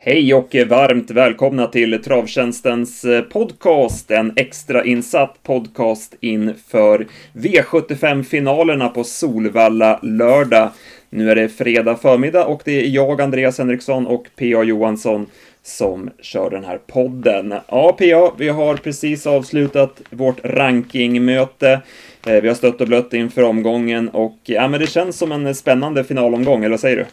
Hej och varmt välkomna till Travtjänstens eh, podcast, en extrainsatt podcast inför V75-finalerna på Solvalla lördag. Nu är det fredag förmiddag och det är jag, Andreas Henriksson och P.A. Johansson som kör den här podden. Ja, P.A., vi har precis avslutat vårt rankingmöte. Eh, vi har stött och blött inför omgången och ja, men det känns som en spännande finalomgång, eller vad säger du?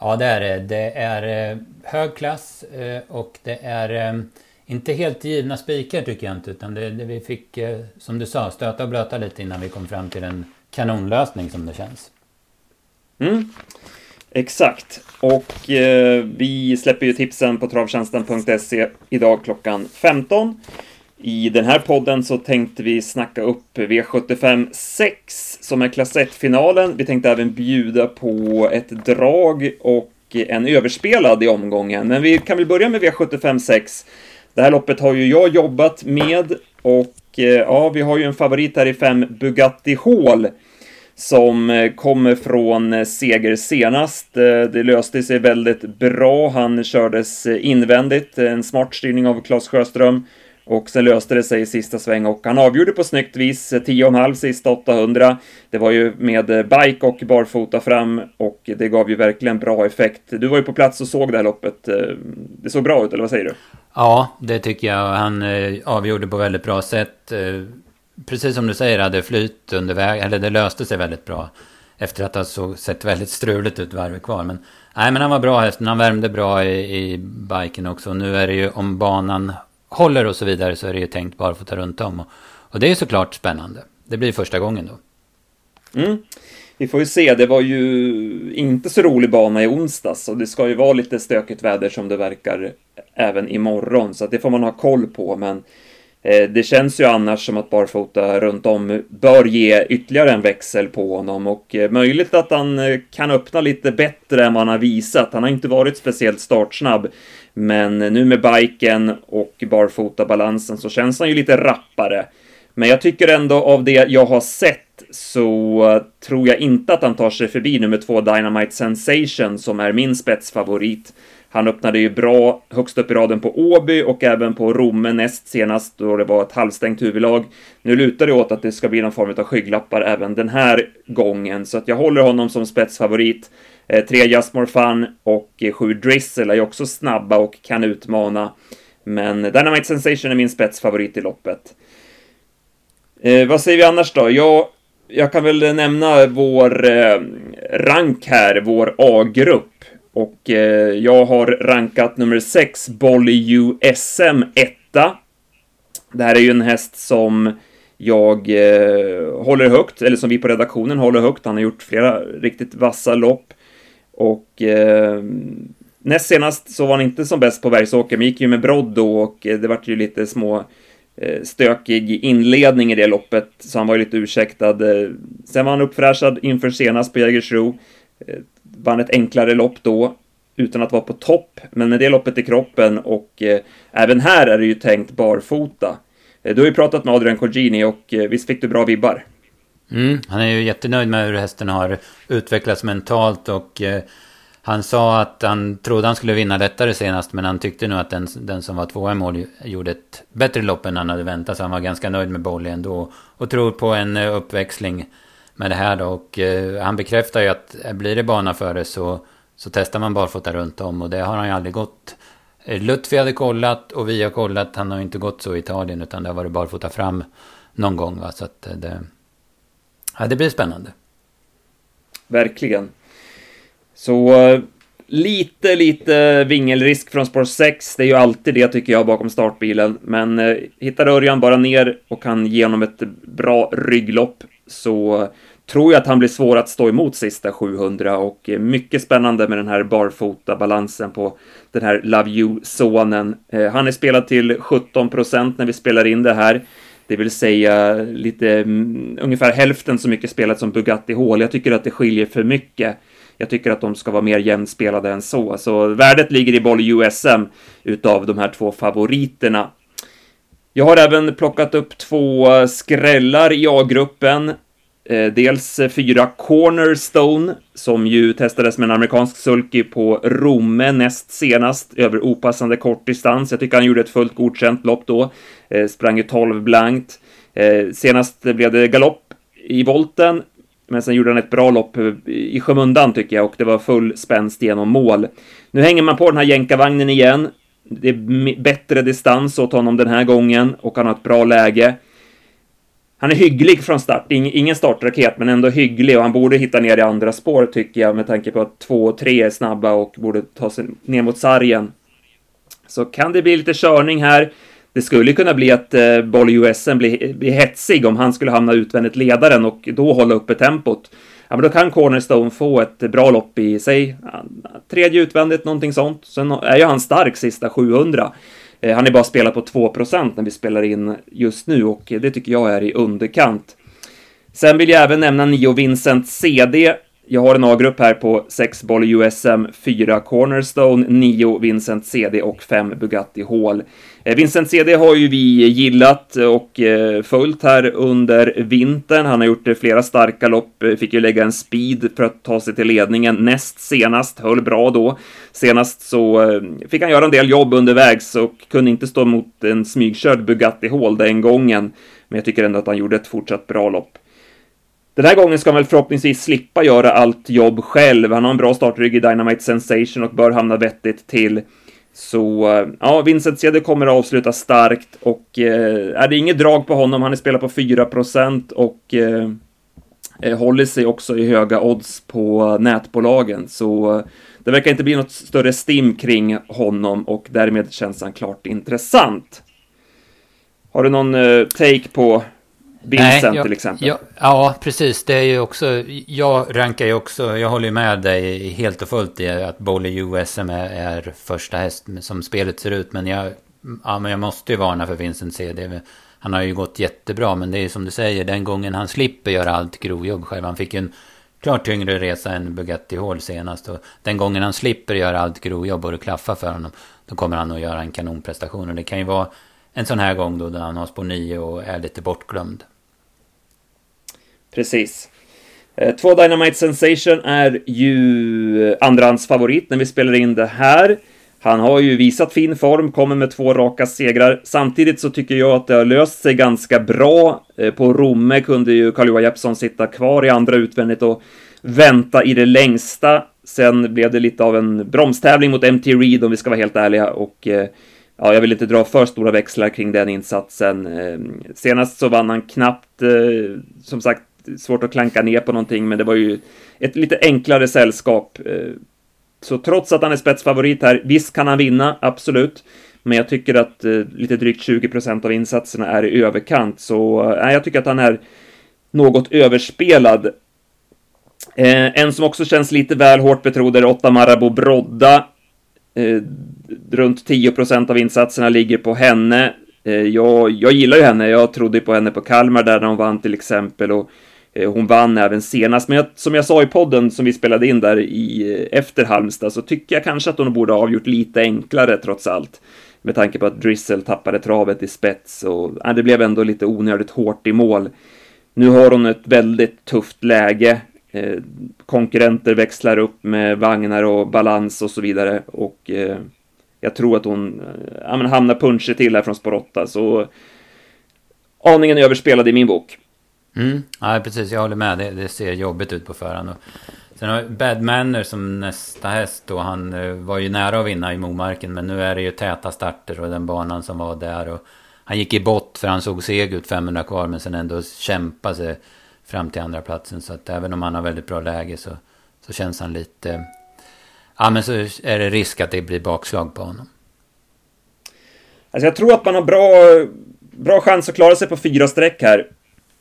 Ja, det är det. Det är eh, hög klass eh, och det är eh, inte helt givna spikar tycker jag inte. Utan det, det vi fick, eh, som du sa, stöta och blöta lite innan vi kom fram till en kanonlösning som det känns. Mm. Exakt. Och eh, vi släpper ju tipsen på travtjänsten.se idag klockan 15. I den här podden så tänkte vi snacka upp V75 6 som är klass 1-finalen. Vi tänkte även bjuda på ett drag och en överspelad i omgången. Men vi kan väl börja med V75 6. Det här loppet har ju jag jobbat med och eh, ja, vi har ju en favorit här i 5 Bugatti Hall som eh, kommer från eh, seger senast. Det löste sig väldigt bra. Han kördes invändigt, en smart styrning av Claes Sjöström. Och sen löste det sig i sista sväng och han avgjorde på snyggt vis 10,5 sista 800. Det var ju med eh, bike och barfota fram och det gav ju verkligen bra effekt. Du var ju på plats och såg det här loppet. Eh, det såg bra ut, eller vad säger du? Ja, det tycker jag. Han eh, avgjorde på väldigt bra sätt. Precis som du säger, hade flyt under vägen, eller det löste sig väldigt bra. Efter att ha såg, sett väldigt struligt ut varvet kvar. Men, nej, men han var bra hästen, han värmde bra i, i biken också. Nu är det ju om banan håller och så vidare så är det ju tänkt bara för att ta runt om. Och, och det är såklart spännande. Det blir första gången då. Mm. Vi får ju se, det var ju inte så rolig bana i onsdags och det ska ju vara lite stökigt väder som det verkar även imorgon, så att det får man ha koll på, men eh, det känns ju annars som att barfota runt om bör ge ytterligare en växel på honom och eh, möjligt att han eh, kan öppna lite bättre än vad han har visat. Han har inte varit speciellt startsnabb men nu med biken och barfota-balansen så känns han ju lite rappare. Men jag tycker ändå av det jag har sett så tror jag inte att han tar sig förbi nummer två Dynamite Sensation som är min spetsfavorit. Han öppnade ju bra högst upp i raden på Åby och även på Romme näst senast då det var ett halvstängt huvudlag. Nu lutar det åt att det ska bli någon form av skygglappar även den här gången, så att jag håller honom som spetsfavorit. Eh, tre Just More Fun och eh, sju Drizzle är ju också snabba och kan utmana. Men Dynamite Sensation är min spetsfavorit i loppet. Eh, vad säger vi annars då? Jag, jag kan väl nämna vår eh, rank här, vår A-grupp. Och eh, jag har rankat nummer 6, Bolly USM 1. Det här är ju en häst som jag eh, håller högt, eller som vi på redaktionen håller högt. Han har gjort flera riktigt vassa lopp. Och eh, näst senast så var han inte som bäst på Bergsåker, men gick ju med brodd då och eh, det vart ju lite små eh, stökig inledning i det loppet, så han var ju lite ursäktad. Eh, sen var han uppfräschad inför senast på Jägersro. Eh, vann ett enklare lopp då, utan att vara på topp, men med det loppet i kroppen och eh, även här är det ju tänkt barfota. Du har ju pratat med Adrian Cogini och visst fick du bra vibbar? Mm, han är ju jättenöjd med hur hästen har utvecklats mentalt och eh, han sa att han trodde han skulle vinna lättare senast men han tyckte nog att den, den som var tvåa i mål gjorde ett bättre lopp än han hade väntat så han var ganska nöjd med Bolly ändå och tror på en eh, uppväxling med det här då och eh, han bekräftar ju att eh, blir det bana för det så, så testar man barfota runt om och det har han ju aldrig gått eh, Lutfi hade kollat och vi har kollat. Han har inte gått så i Italien utan det har varit barfota fram någon gång. Va? Så att det, Ja, det blir spännande. Verkligen. Så lite, lite vingelrisk från spår 6. Det är ju alltid det tycker jag bakom startbilen. Men eh, hittar Örjan bara ner och kan ge honom ett bra rygglopp så tror jag att han blir svår att stå emot sista 700 och eh, mycket spännande med den här barfota balansen på den här Love You-sonen. Eh, han är spelad till 17 procent när vi spelar in det här. Det vill säga lite, mm, ungefär hälften så mycket spelat som Bugatti Hall. Jag tycker att det skiljer för mycket. Jag tycker att de ska vara mer jämnspelade än så. Så värdet ligger i boll USM utav de här två favoriterna. Jag har även plockat upp två eh, skrällar i A-gruppen. Eh, dels fyra Cornerstone, som ju testades med en amerikansk sulky på Romme näst senast, över opassande kort distans. Jag tycker han gjorde ett fullt godkänt lopp då. Eh, sprang ju 12 blankt. Eh, senast blev det galopp i volten, men sen gjorde han ett bra lopp i skymundan tycker jag och det var full spänst genom mål. Nu hänger man på den här jänkarvagnen igen. Det är bättre distans åt honom den här gången och han har ett bra läge. Han är hygglig från start, ingen startraket, men ändå hygglig och han borde hitta ner i andra spår tycker jag med tanke på att två och tre är snabba och borde ta sig ner mot sargen. Så kan det bli lite körning här. Det skulle kunna bli att eh, Boll USM blir, blir hetsig om han skulle hamna utvändigt ledaren och då hålla uppe tempot. Ja, men då kan Cornerstone få ett bra lopp i sig. Tredje utvändigt, någonting sånt. Sen är ju han stark sista 700. Eh, han är bara spelat på 2% när vi spelar in just nu och det tycker jag är i underkant. Sen vill jag även nämna Nio Vincent CD. Jag har en A-grupp här på 6 boll USM, 4 Cornerstone, 9 Vincent CD och 5 Bugatti Hall. Eh, Vincent CD har ju vi gillat och eh, följt här under vintern. Han har gjort eh, flera starka lopp, fick ju lägga en speed för att ta sig till ledningen näst senast, höll bra då. Senast så fick han göra en del jobb undervägs och kunde inte stå mot en smygkörd Bugatti Hall den gången. Men jag tycker ändå att han gjorde ett fortsatt bra lopp. Den här gången ska han väl förhoppningsvis slippa göra allt jobb själv. Han har en bra startrygg i Dynamite Sensation och bör hamna vettigt till. Så eh, ja, Vincent Ceder kommer att avsluta starkt och eh, är det inget drag på honom. Han är spelad på 4% och eh, eh, håller sig också i höga odds på nätbolagen. Så eh, det verkar inte bli något större stim kring honom och därmed känns han klart intressant. Har du någon eh, take på Vincent Nej, jag, till exempel. Jag, ja, precis. Det är ju också, jag rankar ju också, jag håller med dig helt och fullt i att Bowley USM är, är första häst som spelet ser ut. Men jag, ja, men jag måste ju varna för Vincent C. han har ju gått jättebra, men det är som du säger, den gången han slipper göra allt grovjobb själv. Han fick ju en klart tyngre resa än Bugatti Hall senast. Och den gången han slipper göra allt grovjobb och det klaffar för honom, då kommer han att göra en kanonprestation. Och det kan ju vara en sån här gång då där han har spår 9 och är lite bortglömd. Precis. Eh, två Dynamite Sensation är ju andrahandsfavorit när vi spelar in det här. Han har ju visat fin form, kommer med två raka segrar. Samtidigt så tycker jag att det har löst sig ganska bra. Eh, på Romme kunde ju Carl-Johan Jeppsson sitta kvar i andra utvändigt och vänta i det längsta. Sen blev det lite av en bromstävling mot MT Reed om vi ska vara helt ärliga och eh, ja, jag vill inte dra för stora växlar kring den insatsen. Senast så vann han knappt, som sagt, svårt att klanka ner på någonting, men det var ju ett lite enklare sällskap. Eh, så trots att han är spetsfavorit här, visst kan han vinna, absolut. Men jag tycker att eh, lite drygt 20% av insatserna är i överkant, så eh, nej, jag tycker att han är något överspelad. Eh, en som också känns lite väl hårt betrodd är 8 Marabou Brodda. Eh, runt 10% av insatserna ligger på henne. Eh, jag, jag gillar ju henne, jag trodde på henne på Kalmar där när hon vann till exempel och Eh, hon vann även senast, men jag, som jag sa i podden som vi spelade in där i, eh, efter Halmstad så tycker jag kanske att hon borde ha avgjort lite enklare trots allt. Med tanke på att Drizzle tappade travet i spets och äh, det blev ändå lite onödigt hårt i mål. Nu har hon ett väldigt tufft läge. Eh, konkurrenter växlar upp med vagnar och balans och så vidare och eh, jag tror att hon ja, hamnar puncher till här från spår 8 så aningen överspelad i min bok. Mm. Ja, precis. Jag håller med. Det, det ser jobbigt ut på förhand. Och sen har Bad Manner som nästa häst. då. han eh, var ju nära att vinna i Momarken. Men nu är det ju täta starter och den banan som var där. Och han gick i bott för han såg seg ut 500 kvar. Men sen ändå kämpa sig fram till andra platsen. Så att även om han har väldigt bra läge så, så känns han lite... Ja, men så är det risk att det blir bakslag på honom. Alltså jag tror att man har bra, bra chans att klara sig på fyra streck här.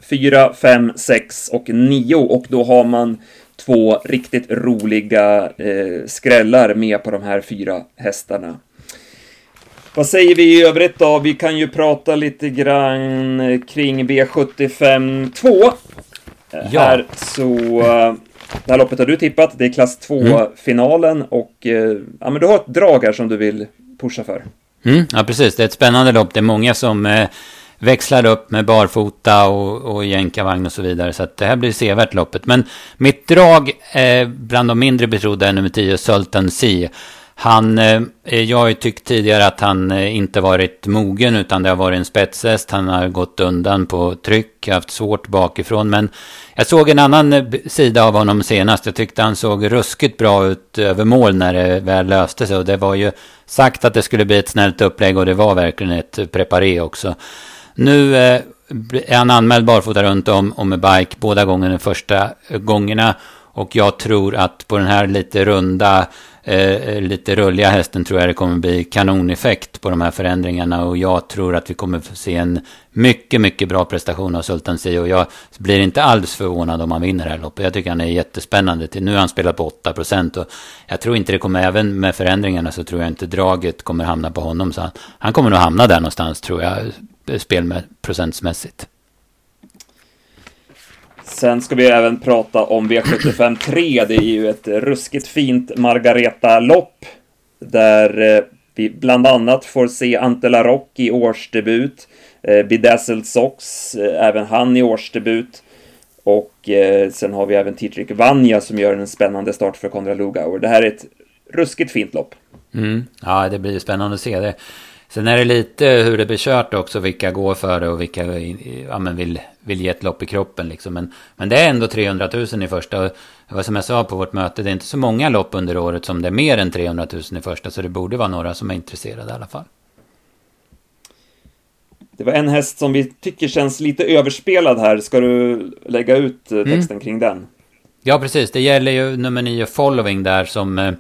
4, 5, 6 och 9 och då har man två riktigt roliga eh, skrällar med på de här fyra hästarna. Vad säger vi i övrigt då? Vi kan ju prata lite grann kring V75 2. Ja. Här så... Eh, det här loppet har du tippat, det är klass 2-finalen mm. och eh, ja, men du har ett drag här som du vill pusha för. Mm, ja, precis. Det är ett spännande lopp. Det är många som eh, växlar upp med barfota och, och jänkarvagn och så vidare. Så att det här blir sevärt loppet. Men mitt drag eh, bland de mindre betrodda är nummer 10, Sultan C. Han, eh, eh, jag har ju tyckt tidigare att han eh, inte varit mogen utan det har varit en spetshäst. Han har gått undan på tryck, haft svårt bakifrån. Men jag såg en annan eh, sida av honom senast. Jag tyckte han såg ruskigt bra ut över mål när det väl löste sig. Och det var ju sagt att det skulle bli ett snällt upplägg och det var verkligen ett eh, preparé också. Nu eh, är han anmäld barfota runt om och med bike båda gångerna, de första eh, gångerna. Och jag tror att på den här lite runda eh, eh, lite rulliga hästen tror jag det kommer bli kanoneffekt på de här förändringarna. Och jag tror att vi kommer få se en mycket, mycket bra prestation av Sultan Si. Och jag blir inte alls förvånad om han vinner det här loppet. Jag tycker han är jättespännande. Nu har han spelat på 8 procent. Och jag tror inte det kommer, även med förändringarna så tror jag inte draget kommer hamna på honom. Så han, han kommer nog hamna där någonstans tror jag, spelprocentsmässigt. Sen ska vi även prata om V75 3. Det är ju ett ruskigt fint Margareta-lopp. Där eh, vi bland annat får se Ante Larock i årsdebut. Eh, Bedazzled Sox, eh, även han i årsdebut. Och sen har vi även Tidrik Vanja som gör en spännande start för Konrad Lugauer. Det här är ett ruskigt fint lopp. Mm. Ja, det blir spännande att se det. Sen är det lite hur det blir kört också, vilka går för det och vilka ja, men vill, vill ge ett lopp i kroppen. Liksom. Men, men det är ändå 300 000 i första. Och vad som jag sa på vårt möte, det är inte så många lopp under året som det är mer än 300 000 i första. Så det borde vara några som är intresserade i alla fall. Det var en häst som vi tycker känns lite överspelad här. Ska du lägga ut eh, texten mm. kring den? Ja, precis. Det gäller ju nummer 9 Following där som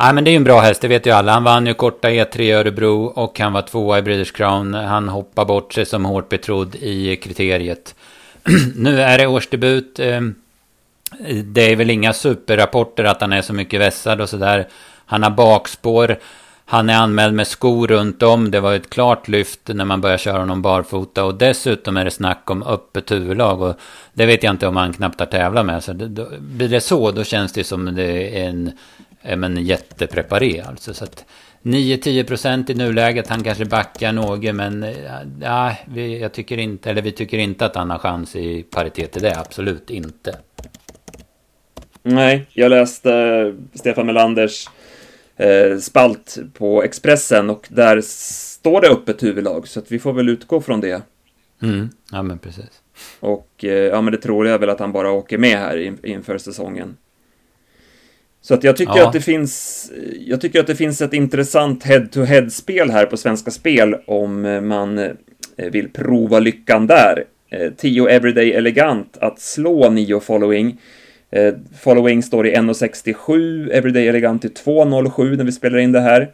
Nej Ja, men det är ju en bra häst, det vet ju alla. Han vann ju korta E3 i Örebro och han var tvåa i British Crown. Han hoppar bort sig som hårt betrodd i kriteriet. nu är det årsdebut. Ehm, det är väl inga superrapporter att han är så mycket vässad och sådär. Han har bakspår. Han är anmäld med skor runt om. Det var ett klart lyft när man började köra honom barfota. Och dessutom är det snack om öppet huvudlag. Och det vet jag inte om han knappt har tävlat med. Så det, då, blir det så, då känns det som det är en men jättepreparé alltså. Så att 9-10% i nuläget. Han kanske backar något men ja, vi, jag tycker inte, eller vi tycker inte att han har chans i paritet till det. Absolut inte. Nej, jag läste uh, Stefan Melanders spalt på Expressen och där står det öppet huvudlag så att vi får väl utgå från det. Mm, ja men precis. Och ja men det troliga är väl att han bara åker med här in, inför säsongen. Så att jag tycker ja. att det finns, jag tycker att det finns ett intressant head-to-head-spel här på Svenska Spel om man eh, vill prova lyckan där. 10 eh, Everyday Elegant att slå 9 Following. Eh, following står i 1,67, Everyday Elegant i 2,07 när vi spelar in det här.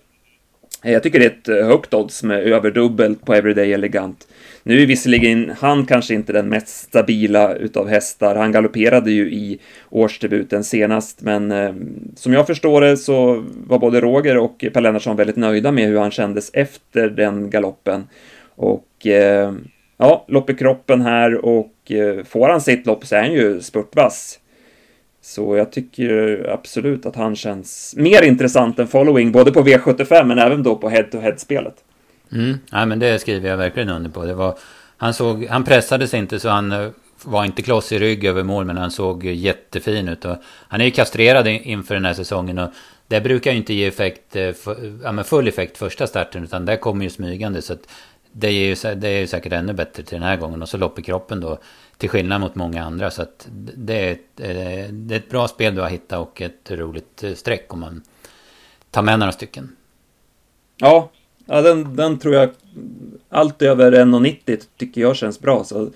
Jag tycker det är ett eh, högt odds med överdubbelt på Everyday Elegant. Nu är visserligen han kanske inte den mest stabila utav hästar. Han galopperade ju i årsdebuten senast, men eh, som jag förstår det så var både Roger och Per Lennartsson väldigt nöjda med hur han kändes efter den galoppen. Och eh, ja, lopp i kroppen här och eh, får han sitt lopp så är han ju spurtvass. Så jag tycker absolut att han känns mer intressant än following, både på V75 men även då på head-to-head-spelet. Mm. Ja, men det skriver jag verkligen under på. Det var, han, såg, han pressade sig inte så han eh, var inte kloss i rygg över mål, men han såg jättefin ut. Och han är ju kastrerad inför den här säsongen och det brukar ju inte ge effekt, eh, ja, full effekt första starten, utan det kommer ju smygande. Så det, är ju, det är ju säkert ännu bättre till den här gången. Och så lopp i kroppen då, till skillnad mot många andra. Så att det, är ett, eh, det är ett bra spel du har hittat och ett roligt streck om man tar med några stycken. Ja, Ja, den, den tror jag... Allt över 1,90 tycker jag känns bra. Så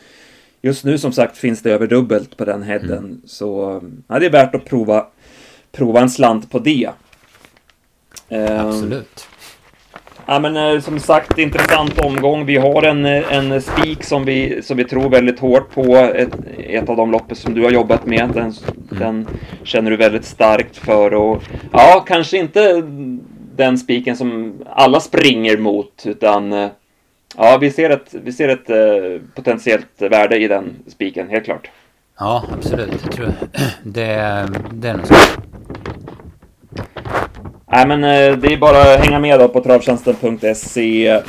just nu som sagt finns det över dubbelt på den headen. Mm. Så ja, det är värt att prova, prova en slant på det. Absolut. Ja, men eh, som sagt, intressant omgång. Vi har en, eh, en spik som vi, som vi tror väldigt hårt på. Ett, ett av de loppen som du har jobbat med. Den, mm. den känner du väldigt starkt för. Och, ja, kanske inte den spiken som alla springer mot, utan eh, ja, vi ser ett, vi ser ett eh, potentiellt värde i den spiken, helt klart. Ja, absolut. Jag tror det, det är nog så. Nej, men eh, det är bara att hänga med då på travtjänsten.se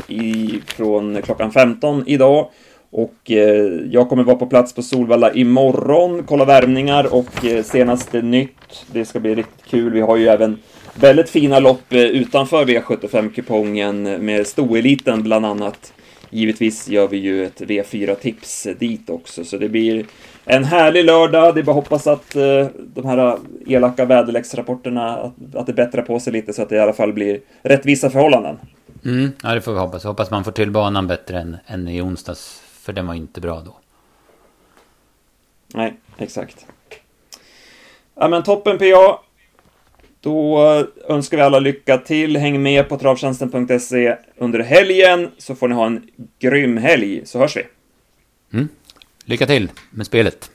från klockan 15 idag. Och eh, jag kommer vara på plats på Solvalla imorgon, kolla värmningar och eh, senaste nytt. Det ska bli riktigt kul. Vi har ju även väldigt fina lopp utanför V75-kupongen med stoeliten bland annat. Givetvis gör vi ju ett V4-tips dit också, så det blir en härlig lördag. Det är bara hoppas att uh, de här elaka väderleksrapporterna, att, att det bättrar på sig lite så att det i alla fall blir rättvisa förhållanden. Mm, ja, det får vi hoppas. Hoppas man får till banan bättre än, än i onsdags, för den var inte bra då. Nej, exakt. Ja, men toppen PA. Då önskar vi alla lycka till. Häng med på travtjänsten.se under helgen så får ni ha en grym helg, så hörs vi. Mm. Lycka till med spelet.